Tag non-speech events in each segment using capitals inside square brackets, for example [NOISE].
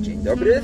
Dzień dobry.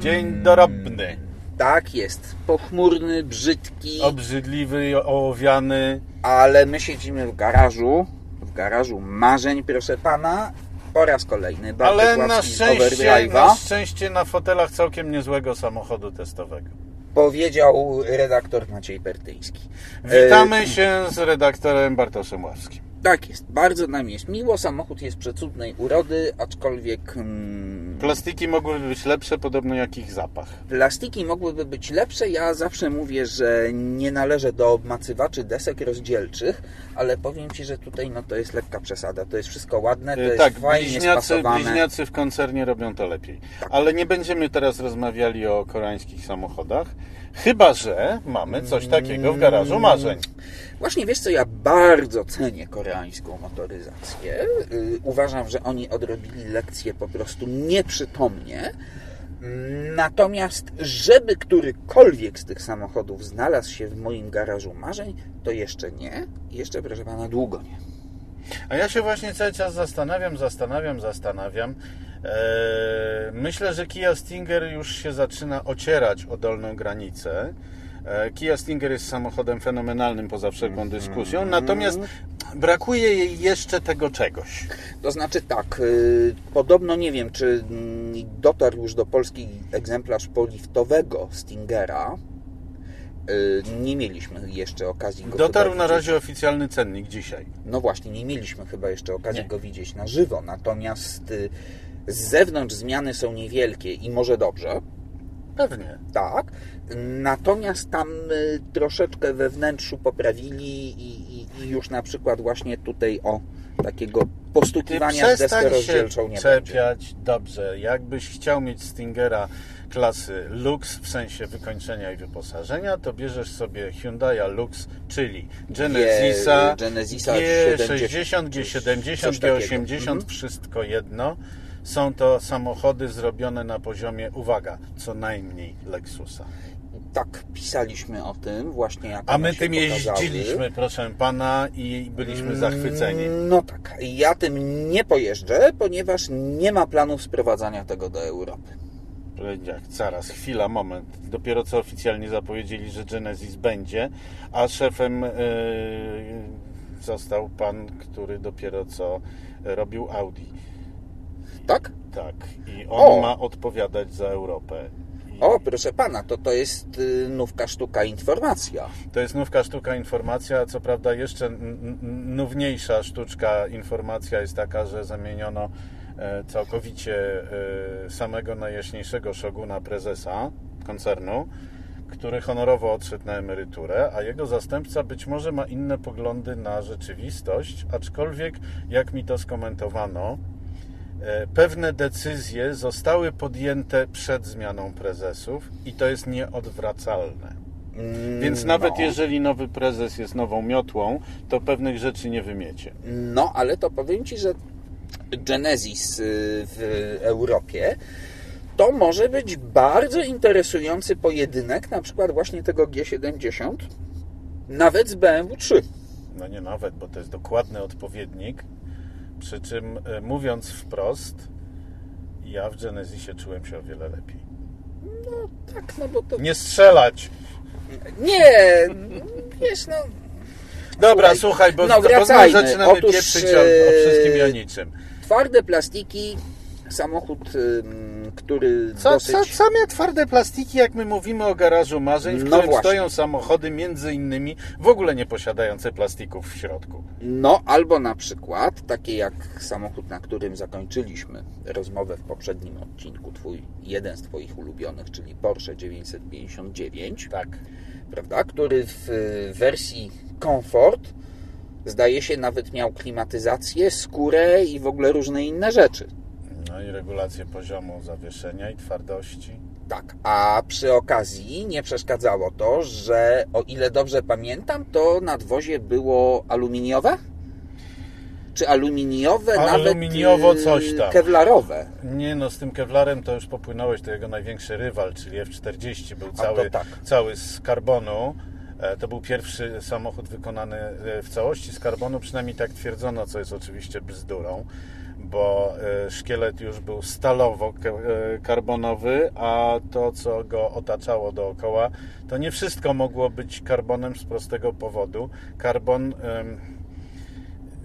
Dzień dorobny. Tak jest. Pochmurny, brzydki, Obrzydliwy, ołowiany. ale my siedzimy w garażu. W garażu marzeń, proszę pana. Po raz kolejny. Bartek Ale na szczęście, na szczęście na fotelach całkiem niezłego samochodu testowego. Powiedział redaktor Maciej Pertyński. Witamy E, się z redaktorem Bartoszem Ławskim. Tak jest. Bardzo nam jest miło. Samochód jest przecudnej urody, aczkolwiek mm, Plastiki mogłyby być lepsze, podobno jak ich zapach. plastiki mogłyby być lepsze. Ja zawsze mówię, że nie należę do obmacywaczy desek rozdzielczych, ale powiem Ci, że tutaj no, to jest lekka przesada. To jest wszystko ładne, to E, jest tak, fajnie bliźniacy, spasowane. bliźniacy w koncernie robią to lepiej. Ale nie będziemy teraz rozmawiali o koreańskich samochodach, chyba że mamy coś takiego w garażu marzeń. Właśnie wiesz co, ja bardzo cenię koreańską motoryzację. Yy, uważam, że oni odrobili lekcję po prostu nieprzytomnie. Natomiast, żeby którykolwiek z tych samochodów znalazł się w moim garażu marzeń, to jeszcze nie. Jeszcze, proszę pana, długo nie. A ja się właśnie cały czas zastanawiam, zastanawiam, zastanawiam. Eee, myślę, że Kia Stinger już się zaczyna ocierać o dolną granicę. Eee, Kia Stinger jest samochodem fenomenalnym poza wszelką dyskusją, natomiast brakuje jej jeszcze tego czegoś. To znaczy tak, yy, podobno nie wiem, czy dotarł już do Polski egzemplarz poliftowego Stingera. Yy, Nie mieliśmy jeszcze okazji go Dotarł na widzieć. razie oficjalny cennik dzisiaj. No właśnie, nie mieliśmy chyba jeszcze okazji Nie. go widzieć na żywo, natomiast y, z zewnątrz zmiany są niewielkie i może dobrze, Pewnie. tak. Natomiast tam y, troszeczkę we wnętrzu poprawili i, i, i już na przykład właśnie tutaj o takiego Ty postukiwania z deską przestań się rozdzielczą nie będzie. czepiać. Dobrze, jakbyś chciał mieć Stingera klasy Lux w sensie wykończenia i wyposażenia, to bierzesz sobie Hyundai Lux, czyli Genesisa, Genesisa G60, G70, coś takiego. G80, Mhm. wszystko jedno. Są to samochody zrobione na poziomie, uwaga, co najmniej Lexusa. Tak, pisaliśmy o tym właśnie jak A my tym pokazały. jeździliśmy, proszę pana, i byliśmy zachwyceni. No tak, ja tym nie pojeżdżę, ponieważ nie ma planów sprowadzania tego do Europy. Jak zaraz, chwila, moment. Dopiero co oficjalnie zapowiedzieli, że Genesis będzie, a szefem yy, został pan, który dopiero co robił Audi. Tak? Tak, i on O! ma odpowiadać za Europę. I O, proszę pana, to to jest y, nówka sztuka informacja. To jest nówka sztuka informacja, co prawda jeszcze nówniejsza sztuczka informacja jest taka, że zamieniono całkowicie e, samego najjaśniejszego szoguna prezesa koncernu, który honorowo odszedł na emeryturę, a jego zastępca być może ma inne poglądy na rzeczywistość, aczkolwiek jak mi to skomentowano, e, pewne decyzje zostały podjęte przed zmianą prezesów i to jest nieodwracalne. Więc nawet no. jeżeli nowy prezes jest nową miotłą, to pewnych rzeczy nie wymiecie. No, ale to powiem Ci, że Genesis y, w Europie to może być bardzo interesujący pojedynek, na przykład właśnie tego G70, nawet z BMW 3. No nie nawet, bo to jest dokładny odpowiednik. Przy czym e, mówiąc wprost, ja w Genesisie czułem się o wiele lepiej. No tak, no bo to... Nie strzelać! Nie, wiesz, no... Dobra, Słuchaj, słuchaj, bo, no bo znowu zaczynamy Otóż, pieprzyć o, o wszystkim i o e, niczym. Twarde plastiki, samochód, ym, który Co, dosyć... co, same twarde plastiki, jak my mówimy o garażu marzeń, w No którym właśnie. stoją samochody między innymi w ogóle nie posiadające plastików w środku. No, albo na przykład takie jak samochód, na którym zakończyliśmy rozmowę w poprzednim odcinku, twój, jeden z Twoich ulubionych, czyli Porsche 959, Tak. prawda, który w y, wersji Comfort zdaje się nawet miał klimatyzację, skórę i w ogóle różne inne rzeczy. No i regulację poziomu zawieszenia i twardości. Tak, a przy okazji nie przeszkadzało to, że o ile dobrze pamiętam, to nadwozie było aluminiowe? Czy aluminiowe, Aluminiowo nawet y, coś tam. kewlarowe? Nie no, z tym Kevlarem to już popłynąłeś, to jego największy rywal, czyli F-40 był A cały, tak. cały z karbonu. E, To był pierwszy samochód wykonany e, w całości z karbonu, przynajmniej tak twierdzono, co jest oczywiście bzdurą, bo e, szkielet już był stalowo-karbonowy, a to, co go otaczało dookoła, to nie wszystko mogło być karbonem z prostego powodu. Karbon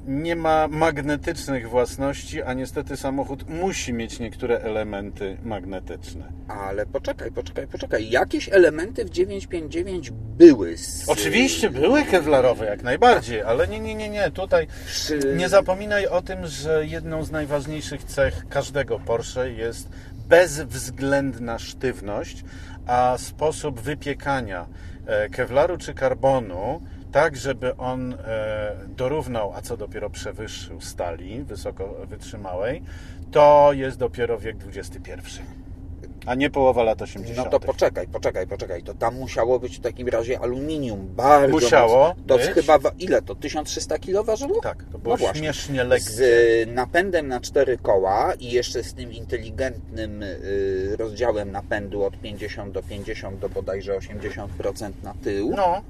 nie ma magnetycznych własności, a niestety samochód musi mieć niektóre elementy magnetyczne. Ale poczekaj, poczekaj, poczekaj. Jakieś elementy w 959 były. Z, Oczywiście były kewlarowe jak najbardziej, ale nie, nie, nie, nie. Tutaj nie zapominaj o tym, że jedną z najważniejszych cech każdego Porsche jest bezwzględna sztywność, a sposób wypiekania e, kewlaru czy karbonu tak, żeby on e, dorównał, a co dopiero przewyższył stali wysoko wytrzymałej, to jest dopiero wiek XXI. A nie połowa lat 80. No to poczekaj, poczekaj, poczekaj. To tam musiało być w takim razie aluminium. Bardzo Musiało mocno. To być. chyba, ile to? 1300 kg ważyło? Tak, to było No śmiesznie lekkie. Z y, napędem na cztery koła i jeszcze z tym inteligentnym y, rozdziałem napędu od 50 do 50 do bodajże 80% na tył. No,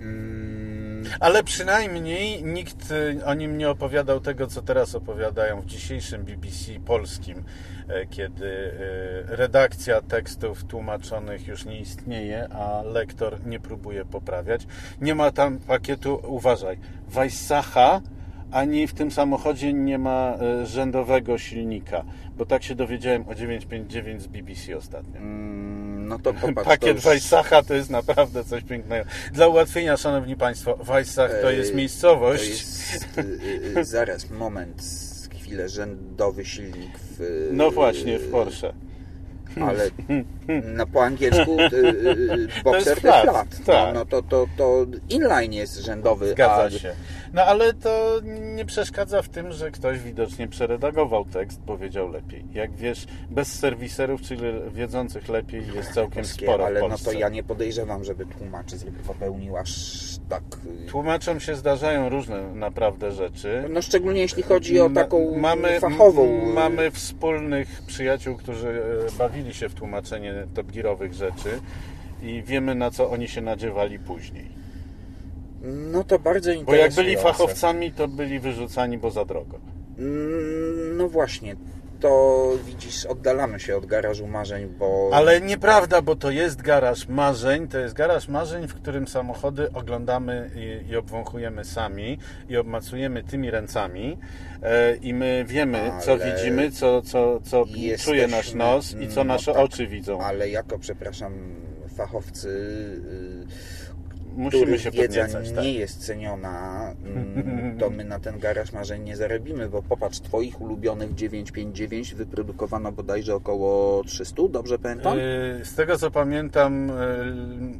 Mm, Ale przynajmniej nikt y, o nim nie opowiadał tego, co teraz opowiadają w dzisiejszym BBC polskim, e, kiedy y, redakcja tekstów tłumaczonych już nie istnieje, a lektor nie próbuje poprawiać. Nie ma tam pakietu, uważaj, Weissacha, ani w tym samochodzie nie ma e, rzędowego silnika, bo tak się dowiedziałem o 959 z BBC ostatnio. mm, no to popatrz. to Pakiet już- Weissacha to jest naprawdę coś pięknego. Dla ułatwienia, szanowni państwo, Weissach to jest miejscowość. To jest, y, y, zaraz, moment, chwilę, rzędowy silnik w... y, No właśnie, w Porsche. Ale [LAUGHS] no, po angielsku y, y, boxer to jest flat, flat. tak. No, no to, to, to inline jest rzędowy. Zgadza a, się. No ale to nie przeszkadza w tym, że ktoś widocznie przeredagował tekst, powiedział lepiej. Jak wiesz, bez serwiserów, czyli wiedzących lepiej jest całkiem polskie, sporo Ale no to ja nie podejrzewam, żeby tłumacz popełnił aż tak... y, Tłumaczom się zdarzają różne naprawdę rzeczy. No szczególnie jeśli chodzi o taką mamy, fachową... m- Mamy wspólnych przyjaciół, którzy e, bawili się w tłumaczenie Top Gearowych rzeczy i wiemy na co oni się nadziewali później. No to bardzo Bo interesujące. jak byli fachowcami, to byli wyrzucani, bo za drogo. Mm, No właśnie, to widzisz, oddalamy się od garażu marzeń, bo... Ale nieprawda, bo to jest garaż marzeń. To jest garaż marzeń, w którym samochody oglądamy i, i obwąchujemy sami i obmacujemy tymi ręcami. E, I my wiemy, co Ale widzimy, co, co, co Jesteśmy- czuje nasz nos i co no nasze tak, oczy widzą. Ale jako, przepraszam, fachowcy, y, Musimy się wiedza podniecać. nie Tak. jest ceniona, mm, to my na ten garaż marzeń nie zarobimy, bo popatrz, twoich ulubionych 959 wyprodukowano bodajże około 300, dobrze pamiętam? Y, Z tego co pamiętam, y,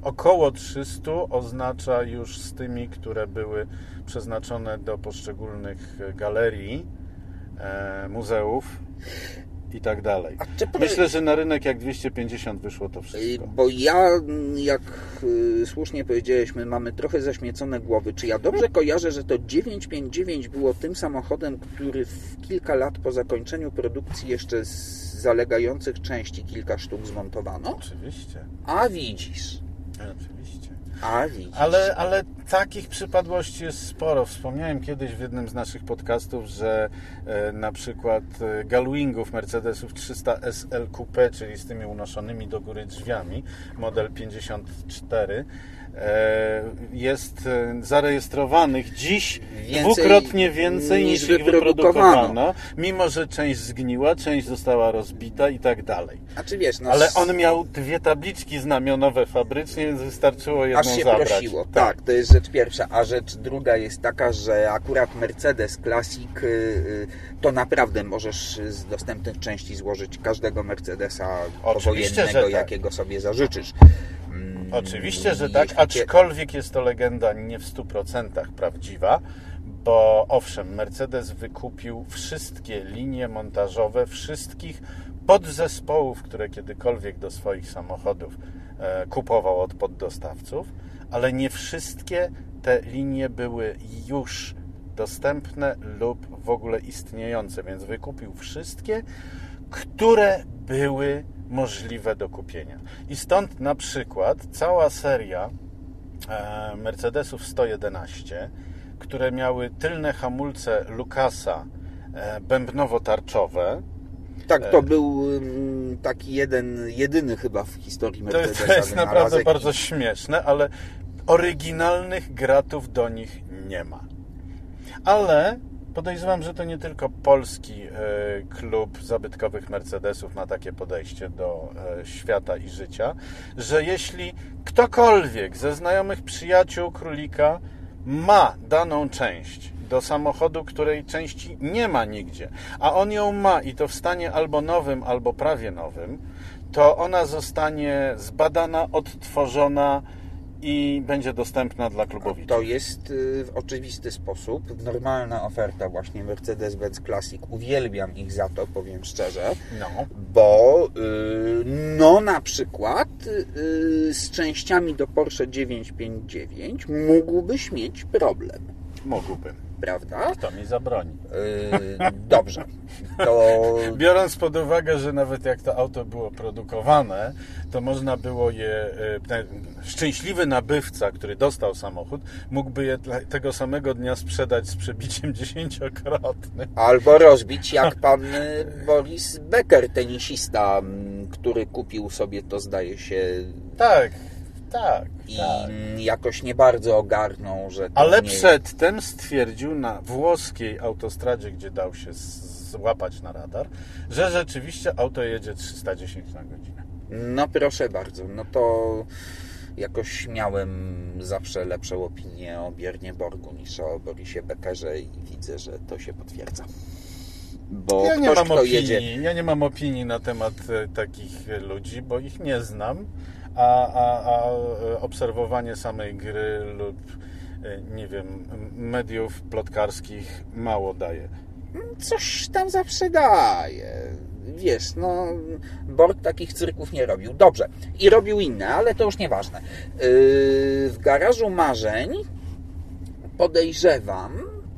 około 300 oznacza już z tymi, które były przeznaczone do poszczególnych galerii, e, muzeów i tak dalej. Myślę, że na rynek jak 250 wyszło to wszystko. Bo ja, jak y, słusznie powiedziałeś, my mamy trochę zaśmiecone głowy. Czy ja dobrze kojarzę, że to 959 było tym samochodem, który w kilka lat po zakończeniu produkcji jeszcze z zalegających części kilka sztuk zmontowano? Oczywiście, A widzisz, oczywiście. A. Ale, ale takich przypadłości jest sporo. Wspomniałem kiedyś w jednym z naszych podcastów, że e, na przykład e, Galwingów Mercedesów 300 SL Coupe, czyli z tymi unoszonymi do góry drzwiami, model 54, e, jest e, zarejestrowanych dziś Więcej dwukrotnie więcej niż niż, ich wyprodukowano. mimo że część zgniła, część została rozbita i tak dalej. A czy wiesz, no, Ale on miał dwie tabliczki znamionowe fabrycznie, więc wystarczyło jedną aż się zabrać. prosiło. Tak. to jest rzecz pierwsza. A rzecz druga jest taka, że akurat Mercedes Classic y, y, to naprawdę możesz z dostępnych części złożyć każdego Mercedesa Oczywiście, że wojennego, tak. jakiego sobie zażyczysz. Oczywiście, że tak, aczkolwiek jest to legenda nie w 100% prawdziwa, bo owszem, Mercedes wykupił wszystkie linie montażowe wszystkich podzespołów, które kiedykolwiek do swoich samochodów e, kupował od poddostawców, ale nie wszystkie te linie były już dostępne lub w ogóle istniejące, więc wykupił wszystkie, które były możliwe do kupienia. I stąd na przykład cała seria e, Mercedesów 111, które miały tylne hamulce Lucasa e, bębnowo-tarczowe. Tak, to był mm, taki jeden, jedyny chyba w historii To Mercedesa to jest naprawdę bardzo śmieszne, ale oryginalnych gratów do nich nie ma. Ale podejrzewam, że to nie tylko polski e, klub zabytkowych Mercedesów ma takie podejście do e, świata i życia, że jeśli ktokolwiek ze znajomych przyjaciół królika ma daną część do samochodu, której części nie ma nigdzie, a on ją ma i to w stanie albo nowym, albo prawie nowym, to ona zostanie zbadana, odtworzona i będzie dostępna dla klubowiczów. To jest y, w oczywisty sposób normalna oferta właśnie Mercedes-Benz Classic. Uwielbiam ich za to, powiem szczerze, No. bo y, no na przykład y, z częściami do Porsche 959 mógłbyś mieć problem, Mógłbym. Prawda? Kto mi zabroni? Y, dobrze. To Biorąc pod uwagę, że nawet jak to auto było produkowane, to można było je, ten szczęśliwy nabywca, który dostał samochód, mógłby je tego samego dnia sprzedać z przebiciem [LAUGHS] dziesięciokrotnym. Albo rozbić jak pan y, Boris Becker, tenisista, który kupił sobie to, zdaje się, Tak, tak, i tak. jakoś nie bardzo ogarnął, że Ale nie... przedtem stwierdził na włoskiej autostradzie, gdzie dał się złapać na radar, że rzeczywiście auto jedzie 310 na godzinę. No proszę bardzo, no to jakoś miałem zawsze lepszą opinię o Biernie Borgu niż o Borisie Beckerze i widzę, że to się potwierdza. Bo Ja nie ktoś, mam opinii, jedzie... ja nie mam opinii na temat e, takich ludzi, bo ich nie znam, a, a, a e, obserwowanie samej gry lub e, nie wiem, mediów plotkarskich mało daje. coś tam zawsze daje. Wiesz, no, Borg takich cyrków nie robił. Dobrze. I robił inne, ale to już nieważne. Yy, w garażu marzeń podejrzewam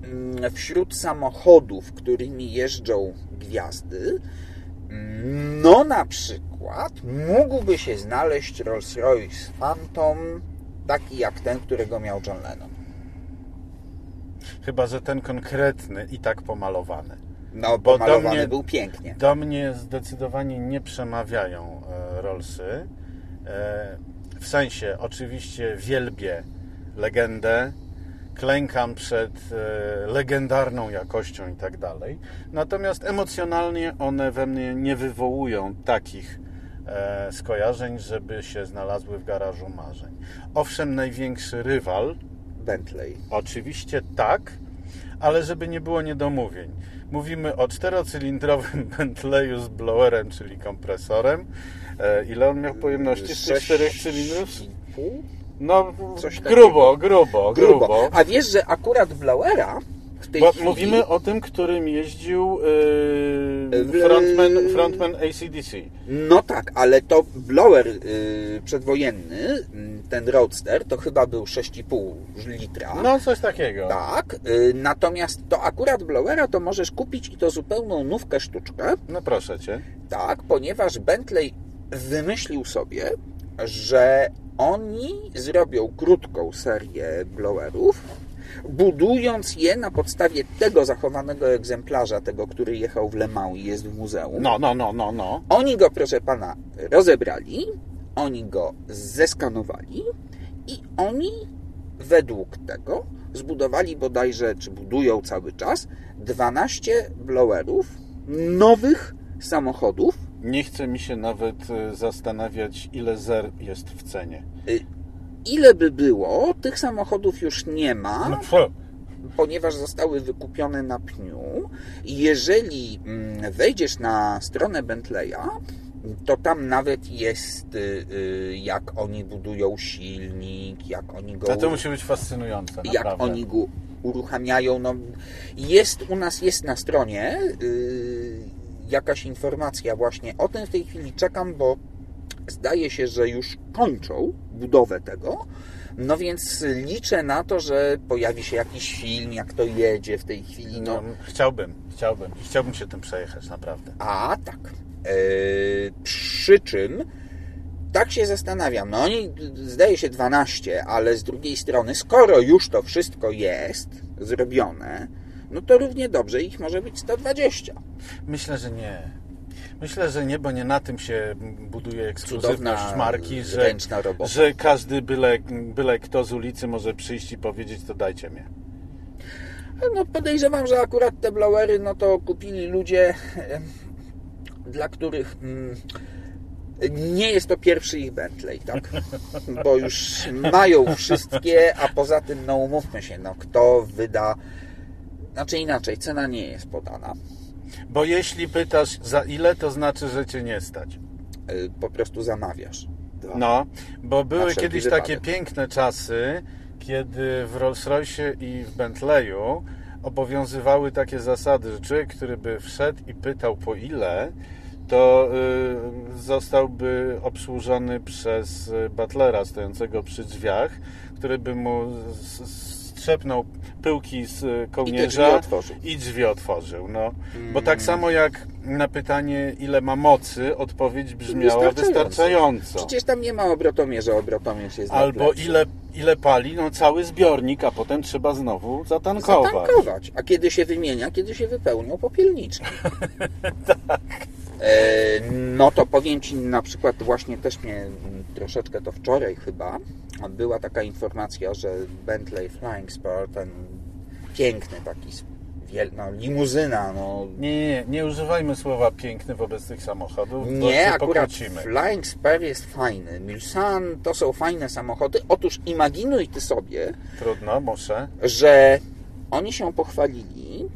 mm, wśród samochodów, którymi jeżdżą gwiazdy, no na przykład mógłby się znaleźć Rolls-Royce Phantom, taki jak ten, którego miał John Lennon. Chyba, że ten konkretny i tak pomalowany. No, Bo do pomalowany mnie- był pięknie. Do mnie zdecydowanie nie przemawiają e, Rollsy. E, W sensie, oczywiście wielbię legendę, klękam przed e, legendarną jakością i tak dalej. Natomiast emocjonalnie one we mnie nie wywołują takich e, skojarzeń, żeby się znalazły w garażu marzeń. Owszem, największy rywal, Bentley. Oczywiście tak, ale żeby nie było niedomówień. Mówimy o czterocylindrowym [LAUGHS] Bentleyu z blowerem, czyli kompresorem. E, Ile on miał pojemności z tych czterech cylindrów? No, grubo, grubo, grubo, Grubo. A wiesz, że akurat Blauera w tej Bo chwili... mówimy o tym, którym jeździł yy, W- frontman, frontman ACDC. No tak, ale to blower y, przedwojenny, y, ten Roadster, to chyba był 6,5 litra. No, coś takiego. Tak, y, natomiast to akurat blowera to możesz kupić i to zupełną nówkę sztuczkę, No proszę Cię. tak, ponieważ Bentley wymyślił sobie, że oni zrobią krótką serię blowerów, budując je na podstawie tego zachowanego egzemplarza, tego, który jechał w Le Mans i jest w muzeum. No, no, no, no, no. Oni go, proszę pana, rozebrali, oni go zeskanowali i oni według tego zbudowali bodajże, czy budują cały czas, 12 blowerów nowych samochodów. Nie chce mi się nawet e, zastanawiać, ile zer jest w cenie. Y, Ile by było, tych samochodów już nie ma, No, ponieważ zostały wykupione na pniu. Jeżeli mm, wejdziesz na stronę Bentleya, to tam nawet jest, y, y, jak oni budują silnik, jak oni go, A to musi być fascynujące, jak naprawdę. oni go uruchamiają. No, jest u nas jest na stronie y, jakaś informacja właśnie o tym. W tej chwili czekam, bo zdaje się, że już kończą budowę tego. No więc liczę na to, że pojawi się jakiś film, jak to jedzie w tej chwili. No, No, chciałbym, chciałbym. I chciałbym się tym przejechać, naprawdę. A tak. E, przy czym tak się zastanawiam. No oni, zdaje się 12, ale z drugiej strony, skoro już to wszystko jest zrobione, no to równie dobrze ich może być 120. Myślę, że nie. Myślę, że nie, bo nie na tym się buduje ekskluzywność marki, że, że każdy byle, byle kto z ulicy może przyjść i powiedzieć, to dajcie mnie. No podejrzewam, że akurat te blowery, no to kupili ludzie, dla których mm, nie jest to pierwszy ich Bentley, tak? [LAUGHS] Bo już mają wszystkie, a poza tym, no umówmy się, no kto wyda, znaczy inaczej, cena nie jest podana. Bo jeśli pytasz za ile, to znaczy, że cię nie stać. Y, Po prostu zamawiasz. No, bo były kiedyś wypadek. takie piękne czasy, kiedy w Rolls-Royce i w Bentleyu obowiązywały takie zasady, że człowiek, który by wszedł i pytał po ile, to y, zostałby obsłużony przez y, butlera stojącego przy drzwiach, który by mu strzepnął pyłki z y, kołnierza drzwi otworzył. i drzwi otworzył. No. Bo tak samo jak na pytanie, ile ma mocy, odpowiedź brzmiała Wystarczająco. wystarczająco. Przecież tam nie ma obrotomierza, obrotomierz jest Albo ile, ile pali, no cały zbiornik, a potem trzeba znowu zatankować. zatankować. A kiedy się wymienia, kiedy się wypełnią popielniczki. [LAUGHS] E, No to powiem Ci na przykład właśnie też mnie mm, troszeczkę to wczoraj chyba była taka informacja, że Bentley Flying Spur, ten piękny taki wiel, no, limuzyna, no Nie, nie, nie, używajmy słowa piękny wobec tych samochodów, nie, akurat pokłócimy. Flying Spur jest fajny. Mulsanne to są fajne samochody. Otóż imaginuj Ty sobie, Trudno, muszę. że oni się pochwalili,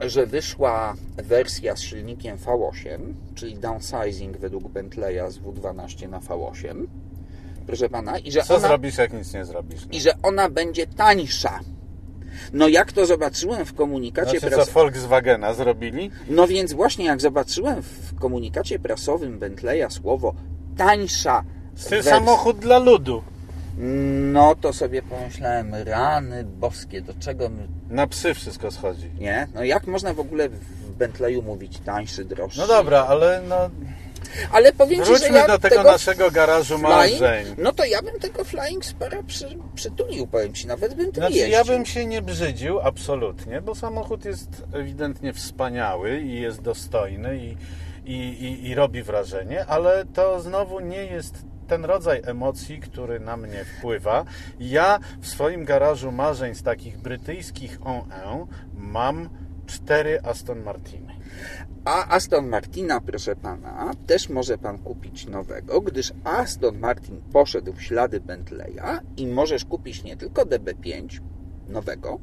że wyszła wersja z silnikiem V8, czyli downsizing według Bentleya z W12 na V8. Proszę pana, i że, Co ona, zrobisz, jak nic nie zrobisz? No. i że ona będzie tańsza. No jak to zobaczyłem w komunikacie Znaczy co, prasowym. Volkswagena zrobili? No więc właśnie jak zobaczyłem w komunikacie prasowym Bentleya słowo tańsza Ty wersja, samochód dla ludu. No to sobie pomyślałem, rany boskie, do czego my Na psy wszystko schodzi. Nie? No jak można w ogóle w Bentleyu mówić tańszy, droższy? No dobra, ale no, Ale powiem Ci, że wróćmy ja do tego, naszego garażu marzeń. No to ja bym tego Flying Spara przy, przytulił, powiem Ci, nawet bym tym Znaczy, jeździł. ja bym się nie brzydził, absolutnie, bo samochód jest ewidentnie wspaniały i jest dostojny i, i, i, i robi wrażenie, ale to znowu nie jest ten rodzaj emocji, który na mnie wpływa. Ja w swoim garażu marzeń z takich brytyjskich on mam cztery Aston Martiny. A Aston Martina, proszę Pana, też może Pan kupić nowego, gdyż Aston Martin poszedł w ślady Bentleya i możesz kupić nie tylko DB5 nowego,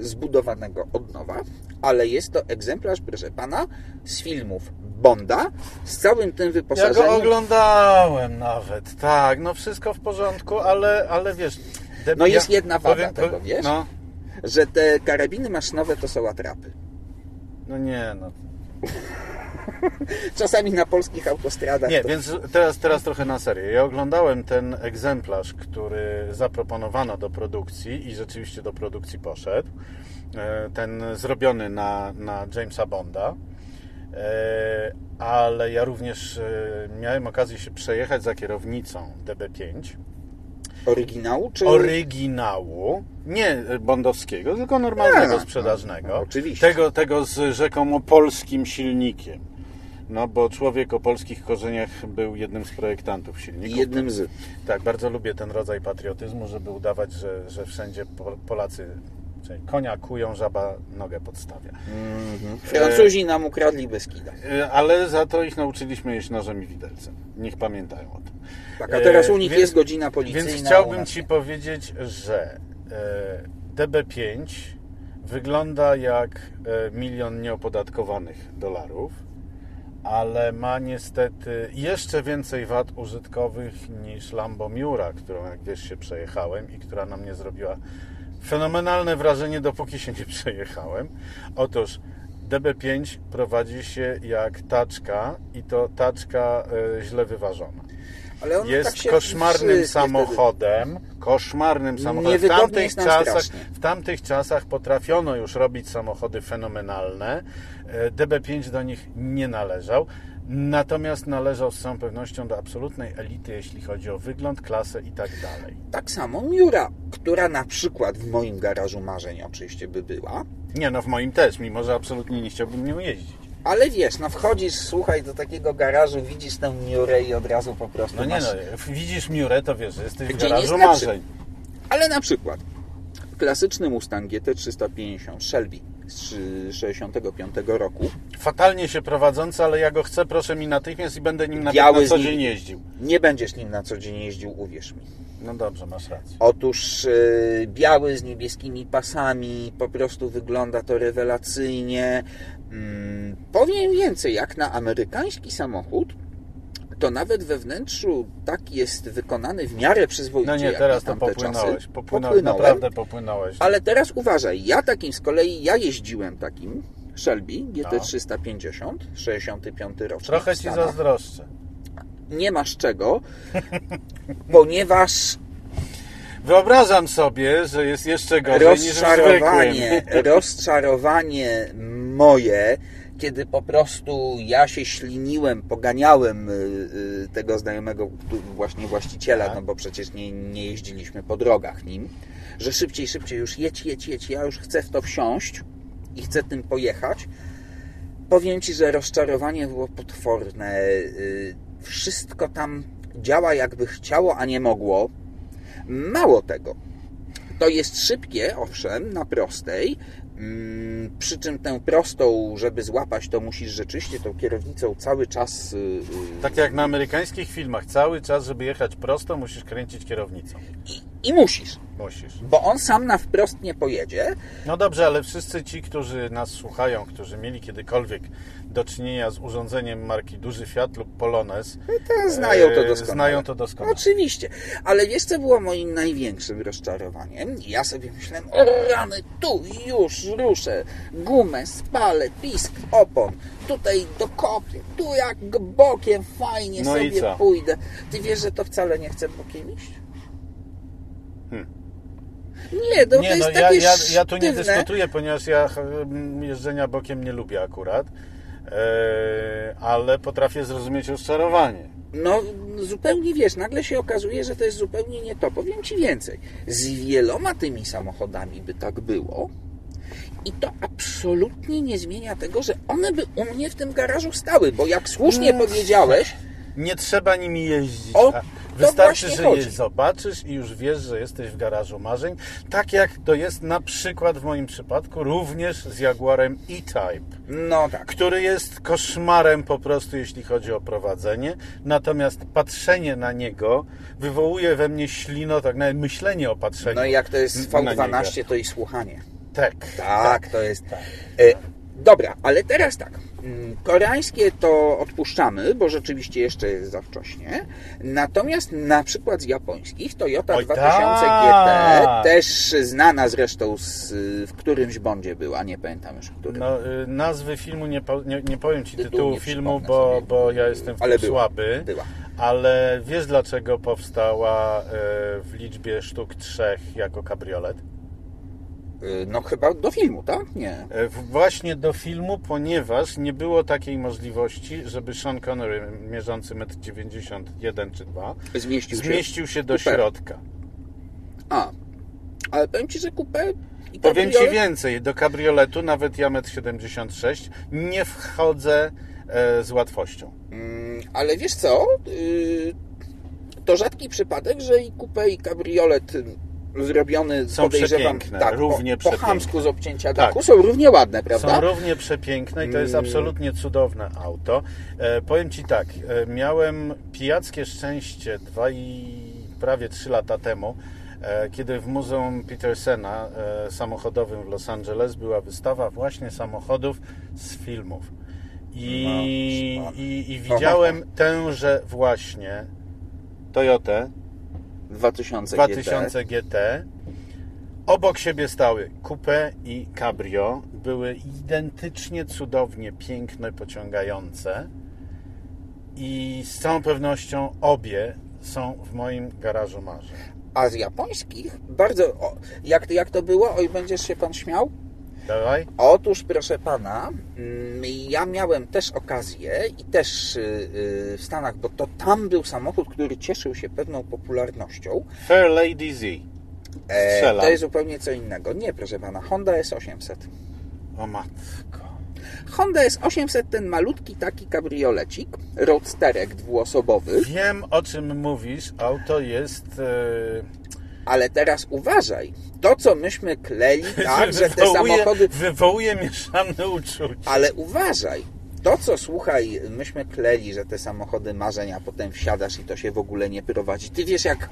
zbudowanego od nowa, ale jest to egzemplarz, proszę Pana, z filmów Bonda, z całym tym Ja wyposażeniem. go oglądałem nawet, tak, no wszystko w porządku, ale, ale wiesz... No jest ja jedna wada powiem- tego, wiesz? No, że te karabiny maszynowe to są atrapy. no nie, no [LAUGHS] Czasami na polskich autostradach Nie, to... więc teraz, teraz trochę na serio. Ja oglądałem ten egzemplarz, który zaproponowano do produkcji i rzeczywiście do produkcji poszedł. E, Ten zrobiony na, na Jamesa Bonda. E, Ale ja również e, miałem okazję się przejechać za kierownicą DB5 Oryginału czy... oryginału, nie bondowskiego, tylko normalnego, sprzedażnego. no, no, oczywiście. Tego, tego z rzekomo polskim silnikiem. No bo człowiek o polskich korzeniach był jednym z projektantów silników. Jednym z... Tak, bardzo lubię ten rodzaj patriotyzmu, żeby udawać, że, że wszędzie Po- Polacy czyli konia kują, żaba nogę podstawia. Francuzi nam ukradli Beskida. E, Ale za to ich nauczyliśmy jeść nożem i widelcem. Niech pamiętają o tym. Tak, a teraz E, u nich więc- jest godzina policyjna. Więc chciałbym Ci powiedzieć, że e, DB5 wygląda jak e, milion nieopodatkowanych dolarów, ale ma niestety jeszcze więcej wad użytkowych niż Lambo Miura, którą jak wiesz się przejechałem i która na mnie zrobiła fenomenalne wrażenie, dopóki się nie [LAUGHS] przejechałem. Otóż DB5 prowadzi się jak taczka i to taczka e, źle wyważona jest tak koszmarnym samochodem, koszmarnym samochodem. W tamtych, czasach, w tamtych czasach potrafiono już robić samochody fenomenalne. E, DB5 do nich nie należał. Natomiast należał z całą pewnością do absolutnej elity, jeśli chodzi o wygląd, klasę i tak dalej. Tak samo Miura, która na przykład w moim garażu marzeń oczywiście by była, Nie, no w moim też, mimo że absolutnie nie chciałbym nią jeździć. Ale wiesz, no wchodzisz, słuchaj, do takiego garażu, widzisz tę Miurę i od razu po prostu No nie masz... no, widzisz Miurę, to wiesz, że jesteś w Gdzie nie garażu znaczy- marzeń. Ale na przykład klasyczny Mustang GT350 Shelby z 65 roku, Fatalnie się prowadzący, ale ja go chcę, proszę mi natychmiast i będę nim na, co dzień jeździł. nie będziesz nim na co dzień jeździł, uwierz mi. No dobrze, masz rację. Otóż e, biały z niebieskimi pasami, po prostu wygląda to rewelacyjnie. Mm, powiem więcej, jak na amerykański samochód, to nawet we wnętrzu tak jest wykonany w miarę przyzwoicie. No nie, teraz to tamte popłynąłeś. Popłynąłeś, naprawdę popłynąłeś. Ale teraz uważaj, ja takim z kolei, ja jeździłem takim Shelby GT350, 65 rok. Trochę ci zazdroszczę. Nie masz czego, [LAUGHS] ponieważ Wyobrażam sobie, że jest jeszcze gorzej niż rozczarowanie, [LAUGHS] rozczarowanie moje, kiedy po prostu ja się śliniłem, poganiałem y, y, tego znajomego właśnie właściciela, Tak. no bo przecież nie, nie jeździliśmy po drogach nim, że szybciej, szybciej już jedź, jedź, jedź, ja już chcę w to wsiąść i chcę tym pojechać. Powiem Ci, że rozczarowanie było potworne. Y, Wszystko tam działa jakby chciało, a nie mogło. Mało tego, to jest szybkie, owszem, na prostej. Mm, Przy czym tę prostą, żeby złapać, to musisz rzeczywiście tą kierownicą cały czas. y, y, Tak jak na amerykańskich filmach, cały czas, żeby jechać prosto, musisz kręcić kierownicą. I, I musisz, Musisz. bo on sam na wprost nie pojedzie. No dobrze, ale wszyscy ci, którzy nas słuchają, którzy mieli kiedykolwiek do czynienia z urządzeniem marki Duży Fiat lub Polones, To znają to e, doskonale. Znają to doskonale. Oczywiście, ale wiesz co było moim największym rozczarowaniem? Ja sobie myślałem, o rany, tu już ruszę, gumę, spalę, pisk opon, tutaj dokopię, tu jak bokiem fajnie No sobie pójdę. Ty wiesz, że to wcale nie chcę bokiem iść? Hmm. Nie, no, to Nie, jest no ja, takie ja, ja tu nie dyskutuję, ponieważ ja mm, jeżdżenia bokiem nie lubię akurat, e, ale potrafię zrozumieć rozczarowanie. No, zupełnie wiesz, nagle się okazuje, że to jest zupełnie nie to. Powiem Ci więcej. Z wieloma tymi samochodami by tak było. I to absolutnie nie zmienia tego, że one by u mnie w tym garażu stały, bo jak słusznie powiedziałeś, Nie trzeba nimi jeździć. O, Wystarczy, że chodzi. je zobaczysz i już wiesz, że jesteś w garażu marzeń. Tak jak to jest na przykład w moim przypadku również z Jaguarem E-Type. no tak. który jest koszmarem po prostu, jeśli chodzi o prowadzenie. Natomiast patrzenie na niego wywołuje we mnie ślino, tak nawet myślenie o patrzeniu. No i jak to jest na niego. V12, to i słuchanie. Tak. Tak, to jest. tak. E, dobra, ale teraz tak. Mm, Koreańskie to odpuszczamy, bo rzeczywiście jeszcze jest za wcześnie. Natomiast na przykład z japońskich Toyota Oj, 2000 tak. GT, też znana zresztą z, w którymś bondzie była, nie pamiętam już w którym. No, y, nazwy filmu nie, nie, nie powiem Ci Tytułu tytułu filmu, bo, sobie. bo ja jestem w Ale była, słaby. była. Ale wiesz dlaczego powstała y, w liczbie sztuk trzech jako kabriolet? Y, No chyba do filmu, tak? Nie. E, Właśnie do filmu, ponieważ nie było takiej możliwości, żeby Sean Connery, mierzący 1,91 m czy 2 Zmieścił się. zmieścił się do Coupé. środka. A, ale powiem Ci, że i Powiem Ci więcej, do kabrioletu, nawet ja 1,76 m, nie wchodzę e, z łatwością. Mm, Ale wiesz co? Y, To rzadki przypadek, że i coupé i kabriolet zrobiony Są podejrzewam przepiękne, tak, równie po, po chamsku z obcięcia Tak. dachu są równie ładne, prawda? Są równie przepiękne i to jest Mm. absolutnie cudowne auto. E, powiem Ci tak, e, miałem pijackie szczęście dwa i prawie trzy lata temu, e, kiedy w Muzeum Petersena e, samochodowym w Los Angeles była wystawa właśnie samochodów z filmów. I, No, i, i widziałem tęże właśnie Toyotę 2000, 2000 GT. Obok siebie stały coupe i cabrio. Były identycznie cudownie piękne, pociągające. I z całą pewnością obie są w moim garażu marzeń. A z japońskich bardzo... O, jak, jak to było? Oj, będziesz się Pan śmiał? Dawaj. Otóż, proszę pana, mm, ja miałem też okazję i też y, y, w Stanach, bo to tam był samochód, który cieszył się pewną popularnością. Fair Lady Z. E, Strzelam. to jest zupełnie co innego. Nie, proszę pana, Honda S800. O matko. Honda S800 ten malutki taki kabriolecik, roadsterek dwuosobowy, Wiem o czym mówisz. Auto jest. E, ale teraz uważaj, to co myśmy kleli, [LAUGHS] tak, że te wywołuje, samochody wywołuje mieszane uczucia. Ale uważaj, to co słuchaj, myśmy kleli, że te samochody marzeń, a potem wsiadasz i to się w ogóle nie prowadzi. Ty wiesz, jak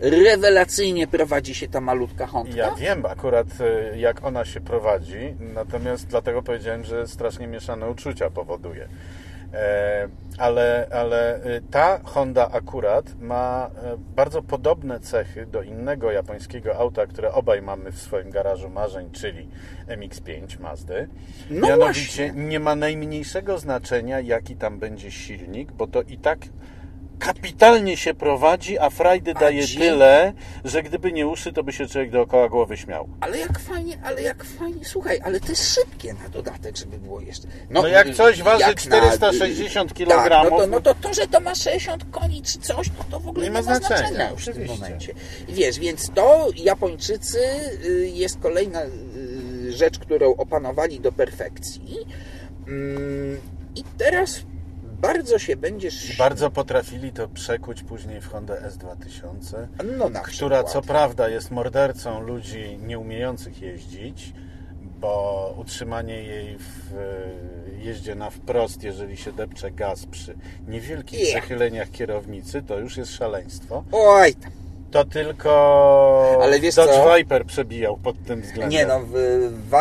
rewelacyjnie prowadzi się ta malutka Honda? Ja wiem akurat e, jak ona się prowadzi, natomiast dlatego powiedziałem, że strasznie mieszane uczucia powoduje. E, Ale, ale e, ta Honda akurat ma e, bardzo podobne cechy do innego japońskiego auta, które obaj mamy w swoim garażu marzeń, czyli MX-5 Mazdy. No Mianowicie właśnie. nie ma najmniejszego znaczenia, jaki tam będzie silnik, bo to i tak kapitalnie się prowadzi, a frajdy daje dzięki- tyle, że gdyby nie uszy, to by się człowiek dookoła głowy śmiał. Ale jak fajnie, ale jak fajnie, słuchaj, ale to jest szybkie na dodatek, żeby było jeszcze. No jak coś waży jak 460 Tak, kilogramów, no to, no to to, że to ma 60 koni czy coś, no to w ogóle Nie nie, ma znaczenia, znaczenia, już w tym momencie. I wiesz, więc to Japończycy y, jest kolejna y, rzecz, którą opanowali do perfekcji. Mm, I teraz bardzo się będziesz... Bardzo potrafili to przekuć później w Hondę S2000, no na która przykład. co prawda jest mordercą ludzi nieumiejących jeździć, bo utrzymanie jej w e, jeździe na wprost, jeżeli się depcze gaz przy niewielkich Yeah. przechyleniach kierownicy, to już jest szaleństwo. Oj, tam. To tylko Ale wiesz Dodge co? Viper przebijał pod tym względem. Nie no,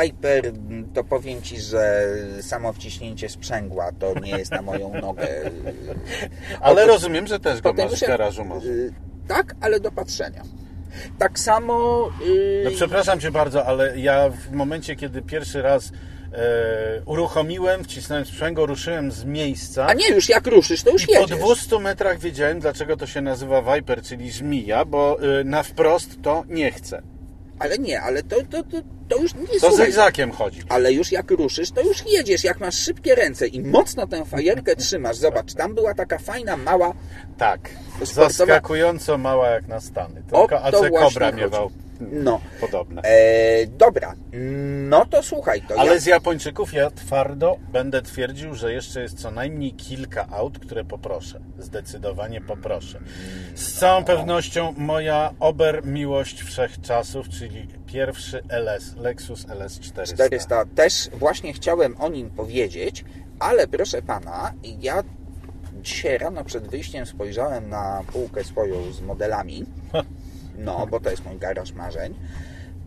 Viper to powiem Ci, że samo wciśnięcie sprzęgła to nie jest na moją nogę. [LAUGHS] Ale Otóż- rozumiem, że też go masz w garażu może. y, Tak, ale do patrzenia. Tak samo... y, No przepraszam Cię bardzo, ale ja w momencie, kiedy pierwszy raz uruchomiłem, wcisnąłem sprzęgło, ruszyłem z miejsca A nie, już jak ruszysz, to już i po jedziesz. 200 metrach wiedziałem, dlaczego to się nazywa Viper, czyli żmija, bo e, na wprost to nie chce. Ale nie, ale to, to, to, to już nie To słuchaj, zygzakiem chodzi. Ale już jak ruszysz, to już jedziesz. Jak masz szybkie ręce i mocno tę fajerkę trzymasz. Zobacz, tam była taka fajna, mała... Tak. Sportowa- Zaskakująco mała jak na Stany. O Tylko to AC chodzi. miewał No. podobne. E, dobra, no to słuchaj, to Ale ja... z Japończyków ja twardo będę twierdził, że jeszcze jest co najmniej kilka aut, które poproszę. Zdecydowanie poproszę. Z całą pewnością moja ober miłość wszechczasów, czyli pierwszy LS, Lexus LS 400. 400 też właśnie chciałem o nim powiedzieć, ale proszę pana, ja dzisiaj rano przed wyjściem spojrzałem na półkę swoją z modelami, no bo to jest mój garaż marzeń,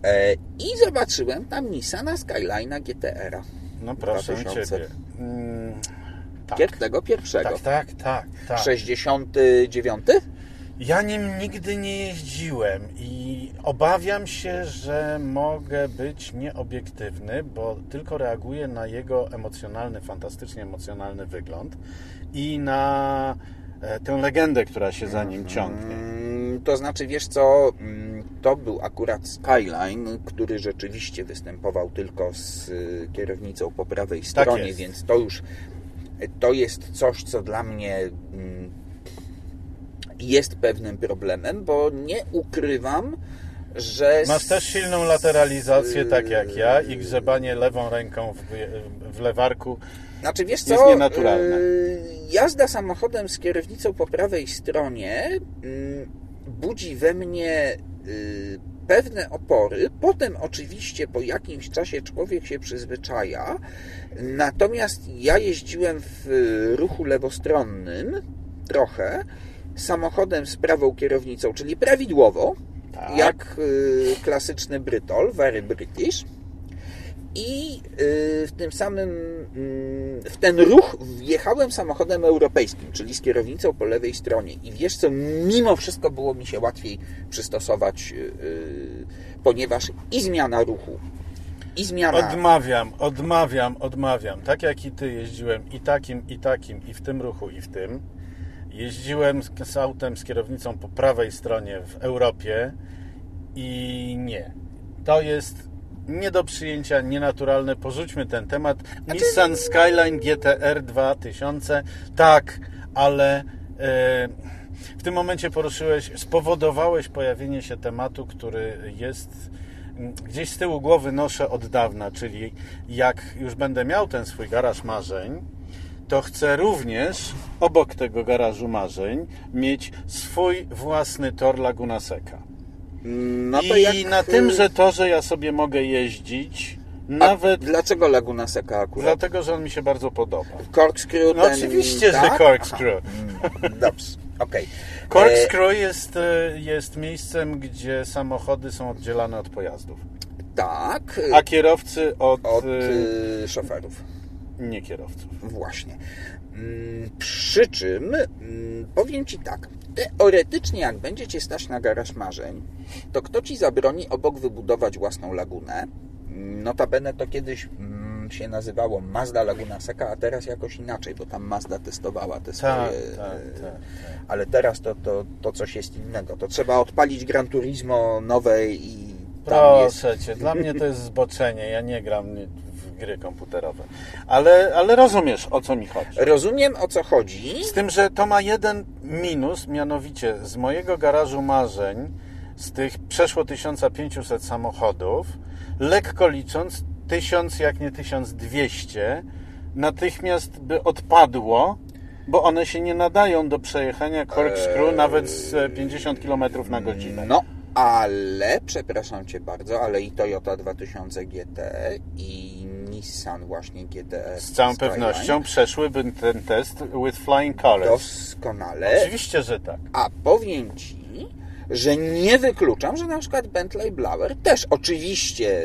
e, i zobaczyłem tam Nissana Skyline'a GTR-a. No proszę 2000. Ciebie. Mm, tak, Gier tego pierwszego. tak, tak, tak, tak. 69? Ja nim nigdy nie jeździłem i obawiam się, że mogę być nieobiektywny, bo tylko reaguję na jego emocjonalny, fantastycznie emocjonalny wygląd i na e, tę legendę, która się za nim ciągnie. Mm, To znaczy, wiesz co, mm, to był akurat Skyline, który rzeczywiście występował tylko z y, kierownicą po prawej stronie, jest. więc to już to jest coś, co dla mnie mm, jest pewnym problemem, bo nie ukrywam, że... Masz też silną lateralizację, tak jak ja, i grzebanie lewą ręką w, w lewarku. Znaczy, wiesz jest co, nienaturalne. y, jazda samochodem z kierownicą po prawej stronie y, budzi we mnie y, pewne opory. Potem oczywiście po jakimś czasie człowiek się przyzwyczaja. Natomiast ja jeździłem w ruchu lewostronnym trochę samochodem z prawą kierownicą, czyli prawidłowo, Tak. jak y, klasyczny Brytol, very British. I y, w tym samym, mm, w ten ruch wjechałem samochodem europejskim, czyli z kierownicą po lewej stronie. I wiesz co, mimo wszystko było mi się łatwiej przystosować, y, y, ponieważ i zmiana ruchu, i zmiana... Odmawiam, odmawiam, odmawiam. Tak jak i ty jeździłem i takim, i takim, i w tym ruchu, i w tym. Jeździłem z, z autem z kierownicą po prawej stronie w Europie i nie. To jest nie do przyjęcia, nienaturalne. Porzućmy ten temat. Nissan Skyline GTR 2000, tak, ale e, w tym momencie poruszyłeś, spowodowałeś pojawienie się tematu, który jest gdzieś z tyłu głowy noszę od dawna, czyli jak już będę miał ten swój garaż marzeń, to chcę również obok tego garażu marzeń mieć swój własny tor Laguna Seca. No to I jak... na tymże torze ja sobie mogę jeździć, A nawet Dlaczego Laguna Seca akurat? dlatego, że on mi się bardzo podoba. Corkscrew No ten... oczywiście, że tak? corkscrew. Aha. Mm, Dobrze, okej. [LAUGHS] E, Corkscrew jest, e, jest miejscem, gdzie samochody są oddzielane od pojazdów, Tak, a kierowcy od, od e, y, szoferów. nie kierowców. Właśnie. Mm, Przy czym mm, powiem Ci tak. Teoretycznie, jak będziecie stać na garaż marzeń, to kto Ci zabroni obok wybudować własną lagunę? Notabene to kiedyś mm, się nazywało Mazda Laguna Seca, a teraz jakoś inaczej, bo tam Mazda testowała te swoje... Tak, e, tak, tak. Ale teraz to, to, to coś jest innego. To trzeba odpalić Gran Turismo nowe i tam jest... Proszę Cię, dla mnie to jest zboczenie. Ja nie gram gry komputerowe. Ale, ale rozumiesz, o co mi chodzi. Rozumiem o co chodzi. Z tym, że to ma jeden minus, mianowicie z mojego garażu marzeń, z tych przeszło 1500 samochodów, lekko licząc, 1000 jak nie 1200, natychmiast by odpadło, bo one się nie nadają do przejechania corkscrew nawet z e, 50 km na godzinę. No, ale, przepraszam Cię bardzo, ale i Toyota 2000 GT i Nissan właśnie GT Z całą pewnością przeszłyby ten test with flying colors. Doskonale. Oczywiście, że tak. A powiem Ci, że nie wykluczam, że na przykład Bentley Blower też oczywiście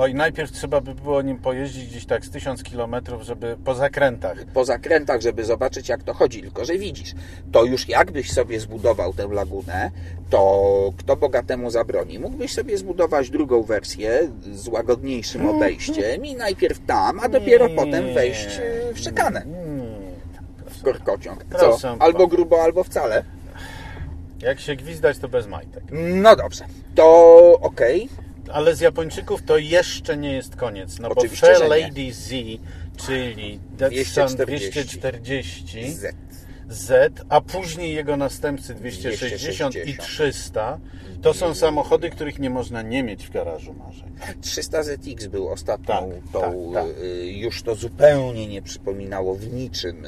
Oj, najpierw trzeba by było nim pojeździć gdzieś tak z 1000 km, żeby po zakrętach. po zakrętach, żeby zobaczyć jak to chodzi, tylko że widzisz, to już jakbyś sobie zbudował tę lagunę, to kto bogatemu zabroni? Mógłbyś sobie zbudować drugą wersję z łagodniejszym obejściem i najpierw tam, a dopiero Nie. potem wejść e, w szykanę, Nie. w korkociąg. Co? Albo grubo, albo wcale. Jak się gwizdać, to bez majtek. No dobrze, to okej. Ale z Japończyków to jeszcze nie jest koniec. No Oczywiście, bo Fair. Lady Z, czyli Datsun 240. 240 Z. Z, a później jego następcy 260 i 300, to są samochody, których nie można nie mieć w garażu marzeń. 300 ZX był ostatnią, Tak, tą, tak, tak. y, już to zupełnie nie przypominało w niczym.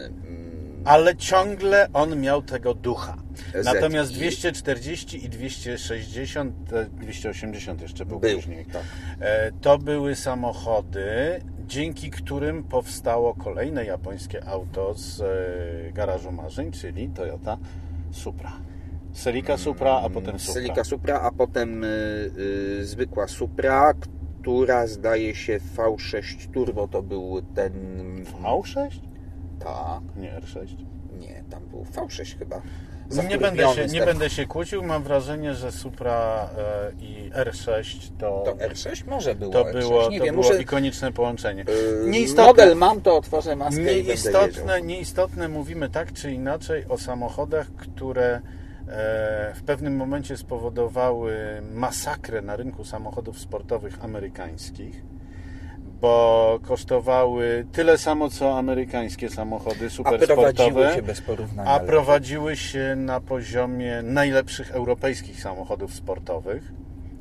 Mm, Ale ciągle on miał tego ducha. Natomiast 240 i 260, e, 280 jeszcze był, Był, później. tak. E, To były samochody, dzięki którym powstało kolejne japońskie auto z e, garażu marzeń, czyli Toyota Supra. Celica Supra, a potem Supra. Celica Supra, a potem y, y, zwykła Supra, która zdaje się V6 Turbo to był ten... V6? Tak, Nie, R6. nie, tam był V6 chyba. Nie będę, się, nie będę się kłócił, mam wrażenie, że Supra e, i R6 to, To R6 może było to R6, było, nie to wiem, było muszę... ikoniczne połączenie. y, [LAUGHS] Nieistotne. Model mam, to otworzę maskę. Nieistotne, nieistotne mówimy tak czy inaczej o samochodach, które e, w pewnym momencie spowodowały masakrę na rynku samochodów sportowych amerykańskich, bo kosztowały tyle samo co amerykańskie samochody A prowadziły supersportowe, się bez porównania. a prowadziły się na poziomie najlepszych europejskich samochodów sportowych.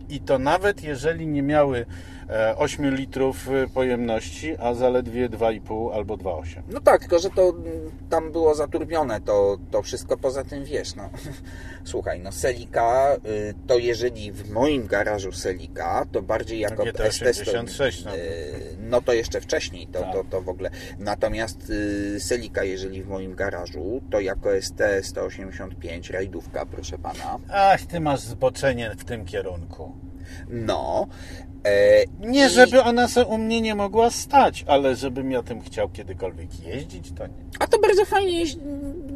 I to nawet jeżeli nie miały 8 litrów e, pojemności, a zaledwie 2,5 albo 2,8. No tak, tylko że to mm, tam było zaturbione, to, to wszystko poza tym wiesz, no. [LAUGHS] Słuchaj, no Selika, y, to jeżeli w moim garażu Selika, to bardziej jako GT ST 86, no. y, no to jeszcze wcześniej, to, Tak. to, to w ogóle. Natomiast y, Selika, jeżeli w moim garażu, to jako ST 185, rajdówka, proszę pana. Ach, ty masz zboczenie w tym kierunku. No. E, Nie, żeby ona se u mnie nie mogła stać, ale żebym ja tym chciał kiedykolwiek jeździć, to nie. A to bardzo fajnie jeździ,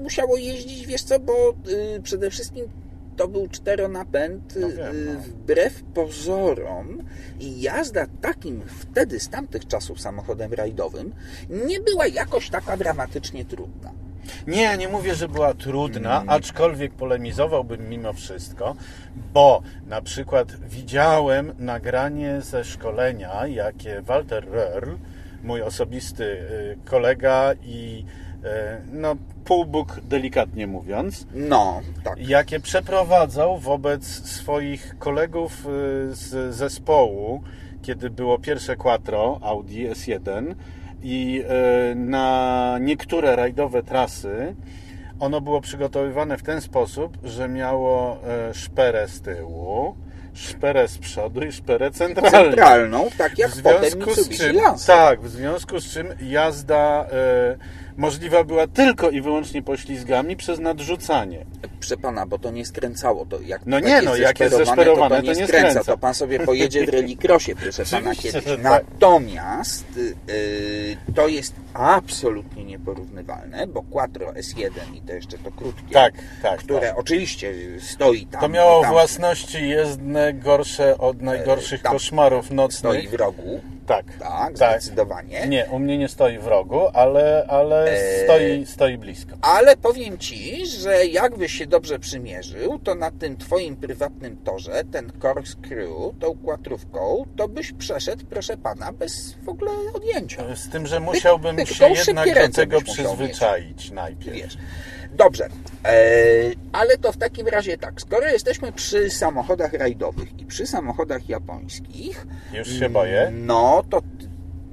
musiało jeździć, wiesz co, bo y, przede wszystkim to był czteronapęd, No y, wiem, no. wbrew pozorom i jazda takim wtedy z tamtych czasów samochodem rajdowym nie była jakoś taka dramatycznie trudna. Nie, nie mówię, że była trudna, Mm. aczkolwiek polemizowałbym mimo wszystko, bo na przykład widziałem nagranie ze szkolenia, jakie Walter Röhrl, mój osobisty y, kolega i y, no, półbóg delikatnie mówiąc, No, tak. jakie przeprowadzał wobec swoich kolegów y, z zespołu, kiedy było pierwsze quattro Audi S1 i y, na niektóre rajdowe trasy ono było przygotowywane w ten sposób, że miało y, szperę z tyłu, szperę z przodu i szperę centralną. Centralną, tak jak W potem związku z Mitsubishi czym, tak, w związku z czym jazda e, możliwa była tylko i wyłącznie poślizgami przez nadrzucanie. Proszę pana, bo to nie skręcało. To jak, No jak nie, jest no, jak jest to, to nie to nie skręca. skręca. To pan sobie pojedzie w relikrosie, proszę pana, kiedyś. tak. Natomiast yy, to jest absolutnie nieporównywalne, bo Quattro S1 i to jeszcze to krótkie, Tak, tak, które tak. oczywiście stoi tam. To miało tam własności jezdne gorsze od najgorszych koszmarów Stoi nocnych. w rogu, Tak, tak, tak. zdecydowanie. Nie, u mnie nie stoi w rogu, ale, ale Eee. stoi, stoi blisko. Ale powiem Ci, że jakbyś się dobrze przymierzył, to na tym Twoim prywatnym torze, ten corkscrew, tą kłatrówką, to byś przeszedł, proszę Pana, bez w ogóle odjęcia. Z tym, że musiałbym ty- się tylko jednak do tego przyzwyczaić najpierw. Wiesz. Dobrze, e, ale to w takim razie tak, skoro jesteśmy przy samochodach rajdowych i przy samochodach japońskich, Już się boję. no to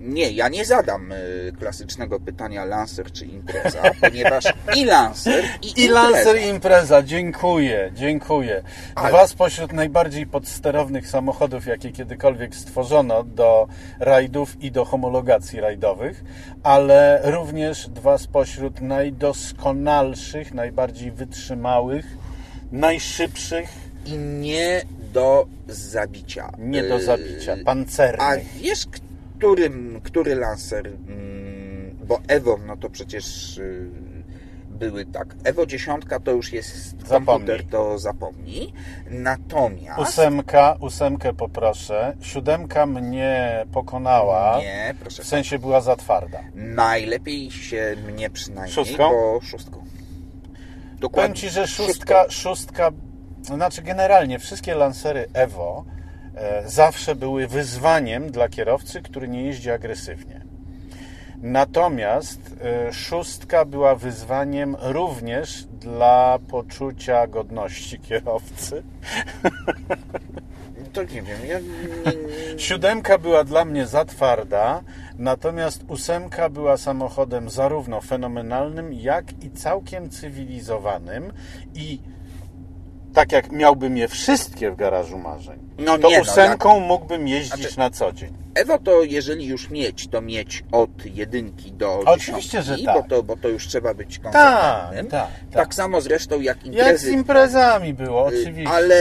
nie, ja nie zadam y, klasycznego pytania Lancer czy impreza, [LAUGHS] ponieważ i Lancer i, I impreza. Lancer i impreza, dziękuję, dziękuję. Ale- Dwa spośród najbardziej podsterownych samochodów, jakie kiedykolwiek stworzono do rajdów i do homologacji rajdowych, ale również dwa spośród najdoskonalszych, najbardziej wytrzymałych, najszybszych, i nie do zabicia. nie do Y, zabicia, A pancernych. wiesz, którym, który Lancer, mm, bo Evo, no to przecież y, były tak. Evo 10 to już jest Zapomnij. komputer, to zapomnij. Natomiast... Ósemka, ósemkę poproszę. Siódemka mnie pokonała. Nie, proszę W sensie była za twarda. Najlepiej się mnie przynajmniej, Szóstką? bo szóstką. Powiem Ci, że szóstka, szóstka, znaczy generalnie wszystkie lancery Evo zawsze były wyzwaniem dla kierowcy, który nie jeździ agresywnie. Natomiast e, szóstka była wyzwaniem również dla poczucia godności kierowcy. [LAUGHS] To nie wiem, ja... Siódemka była dla mnie za twarda, natomiast ósemka była samochodem zarówno fenomenalnym, jak i całkiem cywilizowanym i tak jak miałbym je wszystkie w garażu marzeń, No to nie, no, ósemką mógłbym jeździć Znaczy- na co dzień. Ewo to jeżeli już mieć, to mieć od jedynki do Oczywiście, że tak. bo to, bo to już trzeba być konsekwentnym. tak, Tak, tak. samo zresztą jak Jak z imprezy. imprezami było, y, oczywiście. Ale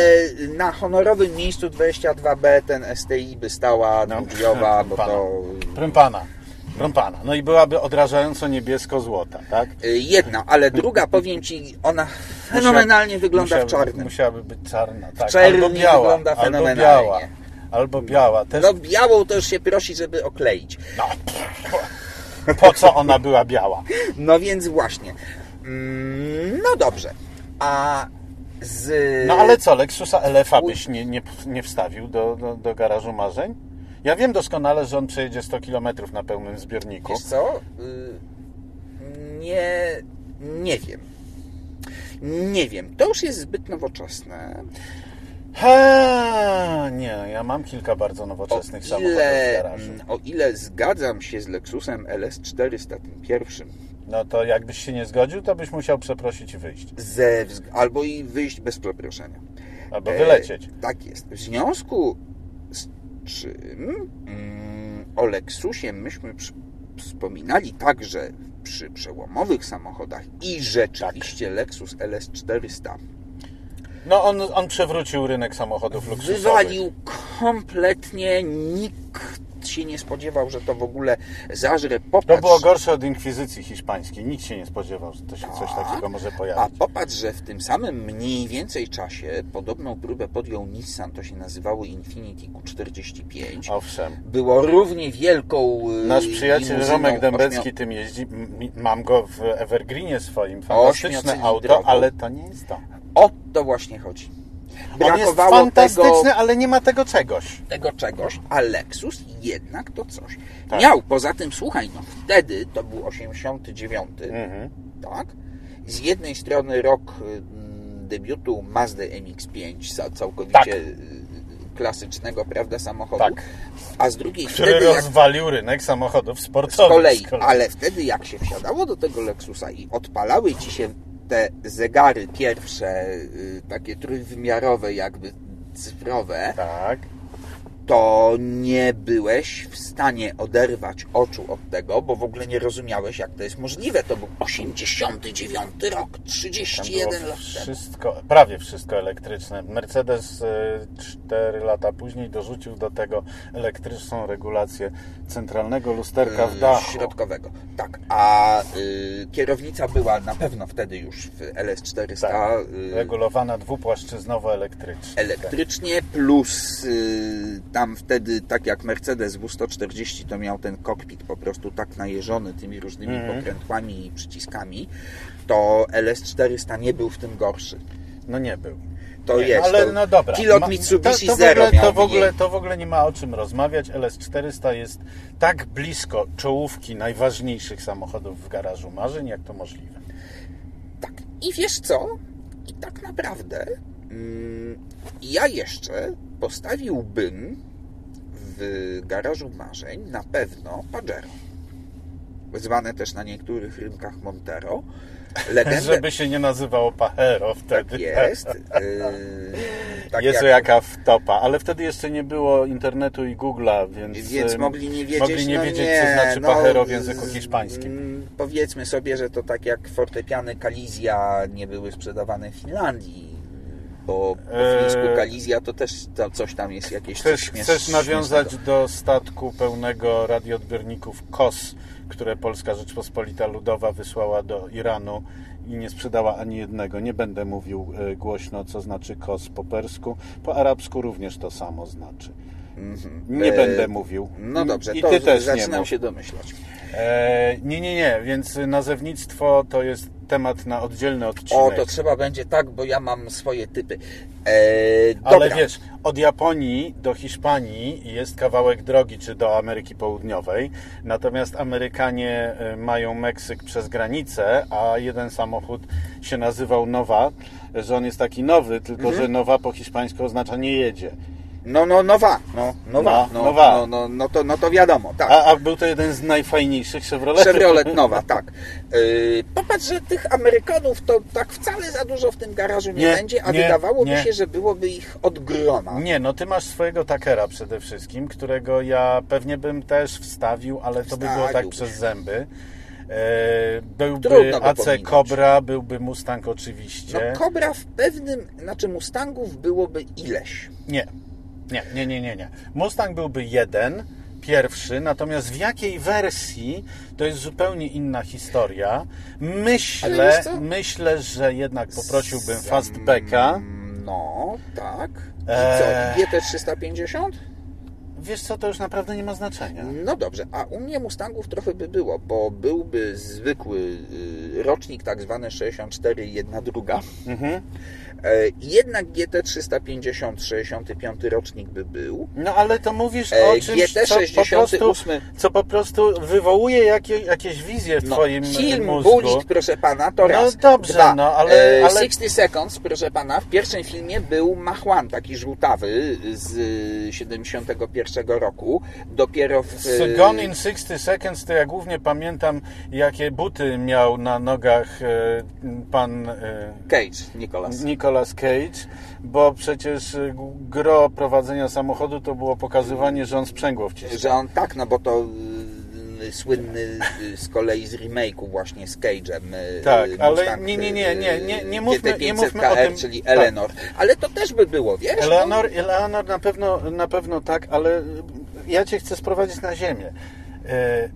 na honorowym miejscu 22B ten STI by stała No, dwudrzwiowa, bo pana. to Proszę pana, pana. No i byłaby odrażająco niebiesko-złota, tak? y, jedna, ale druga, [LAUGHS] powiem Ci, ona fenomenalnie wygląda w musiałaby, czarnym. Musiałaby być czarna, tak. czerni albo biała, wygląda albo fenomenalnie. biała, albo biała. Też, No białą to już się prosi, żeby okleić. no, po co ona była biała? [LAUGHS] No więc właśnie. Mm, No dobrze. A z... No ale co, Lexusa LF-a byś nie, nie, nie wstawił do, do, do garażu marzeń? Ja wiem doskonale, że on przejedzie 100 km na pełnym zbiorniku. Wiesz co? Y, Nie, nie wiem. Nie wiem. To już jest zbyt nowoczesne. Ha, nie, ja mam kilka bardzo O nowoczesnych samochodów w ile, garażu. o ile zgadzam się z Lexusem LS400 tym pierwszym, No to jakbyś się nie zgodził, to byś musiał przeprosić i wyjść. ze, albo i wyjść bez przeproszenia. Albo E, wylecieć. tak jest. W związku czym mm, o Lexusie myśmy wspominali także przy przełomowych samochodach i rzeczywiście Tak. Lexus LS400 No on, on przewrócił rynek samochodów luksusowych. wywalił kompletnie nikt nikt się nie spodziewał, że to w ogóle zażre. Popatrz, To było gorsze od inkwizycji hiszpańskiej. Nikt się nie spodziewał, że to się coś Tak. takiego może A pojawić. popatrz, że w tym samym mniej więcej czasie podobną próbę podjął Nissan, to się nazywało Infiniti Q45. Owszem. Było równie wielką y, Nasz przyjaciel Romek Dębecki tym jeździ. Mam go w Evergreenie swoim. Fantastyczne auto, ale to nie jest to. O to właśnie chodzi. On jest fantastyczny, tego, ale nie ma tego czegoś. tego czegoś, a Lexus jednak to coś. Tak. Miał, poza tym, słuchaj, no wtedy to był 89, Mhm. tak? Z jednej strony rok mm, debiutu Mazda MX-5, ca- całkowicie Tak. y, klasycznego, prawda, samochodu, Tak. a z drugiej Który wtedy jak rozwalił rynek samochodów z sportowych. kolei, ale wtedy jak się wsiadało do tego Lexusa i odpalały ci się te zegary pierwsze, y, takie trójwymiarowe, jakby cyfrowe, Tak. To nie byłeś w stanie oderwać oczu od tego, bo w ogóle nie rozumiałeś, jak to jest możliwe. To był 89 rok, Tam 31 było lat temu. wszystko, prawie wszystko elektryczne. Mercedes 4 lata później dorzucił do tego elektryczną regulację centralnego lusterka w y, dachu. środkowego. Tak, a y, kierownica była na pewno wtedy już w LS400 Tak. y, Regulowana dwupłaszczyznowo elektrycznie. elektrycznie, plus y, tam wtedy, tak jak Mercedes W140, to miał ten kokpit po prostu tak najeżony tymi różnymi Mhm. pokrętłami i przyciskami, to LS400 nie był w tym gorszy. No nie był. To Nie, jest. Ale to no dobra. Pilot Mitsubishi to, to w Zero ogóle, miał to, w ogóle, to w ogóle nie ma o czym rozmawiać. LS400 jest tak blisko czołówki najważniejszych samochodów w garażu marzeń, jak to możliwe. Tak. I wiesz co? I tak naprawdę mm, ja jeszcze postawiłbym w garażu marzeń na pewno Pajero. Zwane też na niektórych rynkach Montero. Legendę, Żeby się nie nazywało Pajero wtedy. tak jest. Yy, [LAUGHS] tak Jezu, jak- jaka wtopa. Ale wtedy jeszcze nie było internetu i Google'a, więc, Więc mogli nie wiedzieć, mogli nie no wiedzieć nie, co znaczy no, Pajero w języku hiszpańskim. mm, Powiedzmy sobie, że to tak jak fortepiany Kalizja nie były sprzedawane w Finlandii, bo po Eee, fińsku Kalizja to też to coś tam jest jakieś Chcesz, coś chcesz nawiązać śmiesznego. do statku pełnego radioodbiorników KOS, które Polska Rzeczpospolita Ludowa wysłała do Iranu i nie sprzedała ani jednego. Nie będę mówił e, głośno, co znaczy KOS po persku. Po arabsku również to samo znaczy. Nie E, będę mówił. No dobrze, I to ty też nie zaczynam mów. się domyślać. E, nie, nie, nie, więc nazewnictwo to jest temat na oddzielny odcinek. O, to trzeba będzie tak, bo ja mam swoje typy. E, Ale wiesz, od Japonii do Hiszpanii jest kawałek drogi, czy do Ameryki Południowej. Natomiast Amerykanie y, mają Meksyk przez granicę, a jeden samochód się nazywał Nowa, że on jest taki nowy, tylko Mhm. że Nowa po hiszpańsku oznacza nie jedzie. No, no, nowa, no, nowa, No, no, nowa. No, no, no, to, no to wiadomo, tak. A, a był to jeden z najfajniejszych Chevroletów. Chevrolet [LAUGHS] nowa, tak. Yy, popatrz, że tych Amerykanów to tak wcale za dużo w tym garażu nie, Nie, będzie, a nie, wydawałoby nie. się, że byłoby ich od groma. Nie, no ty masz swojego Takera przede wszystkim, którego ja pewnie bym też wstawił, ale to by było tak przez zęby. E, byłby Trudno AC pominąć. Cobra, byłby Mustang oczywiście. No Cobra w pewnym, znaczy Mustangów byłoby ileś. Nie, nie, nie, nie, nie, nie. Mustang byłby jeden, pierwszy, natomiast w jakiej wersji to jest zupełnie inna historia. Myślę, myślę, że jednak poprosiłbym Sam- Fastbacka. No, tak. I Eee. co, GT350? Wiesz co, to już naprawdę nie ma znaczenia. No dobrze, a u mnie Mustangów trochę by było, bo byłby zwykły y, rocznik, tak zwany 64 i jedna druga. Mhm. E, Jednak GT350, 65 rocznik by był. No ale to mówisz E, o czymś, co po, prostu, GT68. co po prostu wywołuje jakie, jakieś wizje w No, twoim film mózgu. Budzik, proszę pana, to No raz. dobrze, Dwa. no, ale- E, ale- 60 Seconds, proszę pana, w pierwszym filmie był Mach 1, taki żółtawy z y, 71 roku. Dopiero w... Z Gone in 60 Seconds to ja głównie pamiętam, jakie buty miał na nogach e, pan e, Cage, Nicholas. Nicolas Cage, bo przecież e, gro prowadzenia samochodu to było pokazywanie, że on sprzęgło wciska. Że on tak, no bo to y, słynny y, z kolei z remake'u właśnie z Cage'em. y, Tak, ale nie, nie, nie, nie, nie, nie y, mówmy- nie mówmy o GT500KR, tym- czyli tak. Eleanor. Ale to też by było, wiesz? Eleanor, Eleanor na pewno, na pewno tak, ale ja cię chcę sprowadzić na ziemię.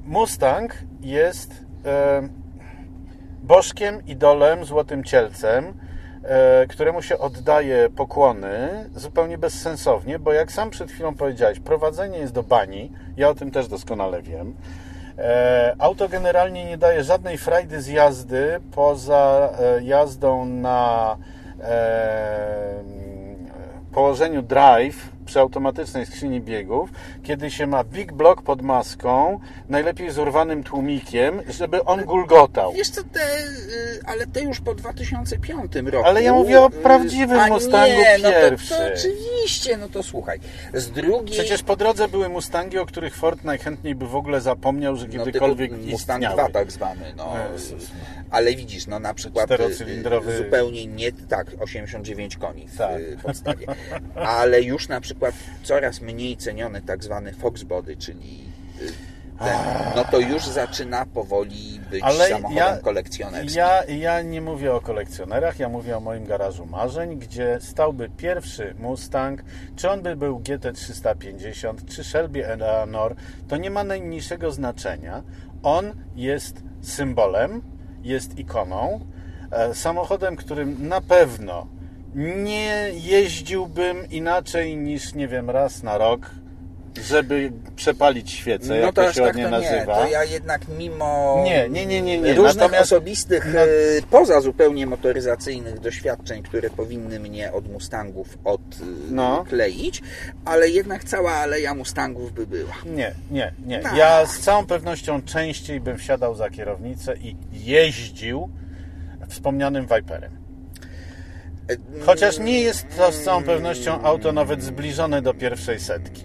Mustang jest bożkiem, idolem, złotym cielcem, któremu się oddaje pokłony zupełnie bezsensownie, bo jak sam przed chwilą powiedziałeś, prowadzenie jest do bani, ja o tym też doskonale wiem. Auto generalnie nie daje żadnej frajdy z jazdy poza jazdą na położeniu drive przy automatycznej skrzyni biegów, kiedy się ma big block pod maską, najlepiej z urwanym tłumikiem, żeby on gulgotał. Wiesz co, te, y, ale te już po 2005 roku. Ale ja mówię o prawdziwym A Mustangu nie, no pierwszym. To, to oczywiście, no to słuchaj. Z drugiej... Przecież po drodze były Mustangi, o których Ford najchętniej by w ogóle zapomniał, że no, kiedykolwiek no, Mustang istniały. 2 tak zwany, no. Ale widzisz, no na przykład y, zupełnie nie, tak, 89 koni w Tak. podstawie. Ale już na przykład coraz mniej ceniony tak zwany Foxbody, czyli y, ten, no to już zaczyna powoli być Ale samochodem ja- kolekcjonerskim. Ja, ja nie mówię o kolekcjonerach, ja mówię o moim garażu marzeń, gdzie stałby pierwszy Mustang, czy on by był GT350, czy Shelby Eleanor, to nie ma najmniejszego znaczenia. On jest symbolem, jest ikoną, e, samochodem, którym na pewno nie jeździłbym inaczej niż, nie wiem, raz na rok, żeby przepalić świecę, jak to się tak ładnie to nazywa. Nie, to ja jednak mimo Nie, nie, nie, nie, nie. różnych Natomiast- osobistych, e, poza zupełnie motoryzacyjnych doświadczeń, które powinny mnie od Mustangów No. odkleić, ale jednak cała aleja Mustangów by była. Nie, nie, nie. Tak. Ja z całą pewnością częściej bym wsiadał za kierownicę i jeździł wspomnianym Viperem. Chociaż nie jest to z całą pewnością auto nawet zbliżone do pierwszej setki.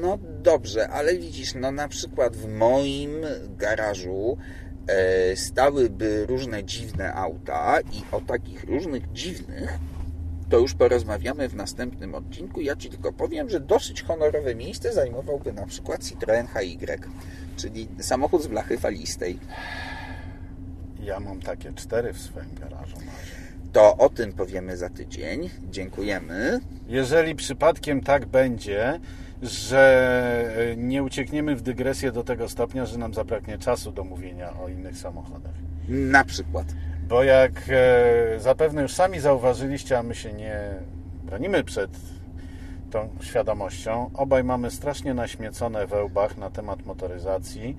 No dobrze, ale widzisz, no na przykład w moim garażu e, stałyby różne dziwne auta i o takich różnych dziwnych to już porozmawiamy w następnym odcinku. Ja Ci tylko powiem, że dosyć honorowe miejsce zajmowałby na przykład Citroen HY, czyli samochód z blachy falistej. Ja mam takie cztery w swoim garażu. marzeń. To o tym powiemy za tydzień. Dziękujemy. Jeżeli przypadkiem tak będzie, że e, nie uciekniemy w dygresję do tego stopnia, że nam zabraknie czasu do mówienia o innych samochodach. Na przykład. Bo jak e, zapewne już sami zauważyliście, a my się nie bronimy przed tą świadomością, obaj mamy strasznie naśmiecone we łbach na temat motoryzacji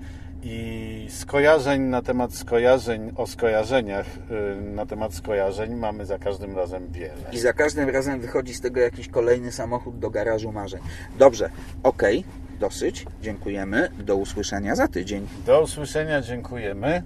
i skojarzeń na temat skojarzeń o skojarzeniach e, na temat skojarzeń mamy za każdym razem wiele. I za każdym razem wychodzi z tego jakiś kolejny samochód do garażu marzeń. Dobrze, okej, dosyć. Dziękujemy. Do usłyszenia za tydzień. Do usłyszenia, dziękujemy.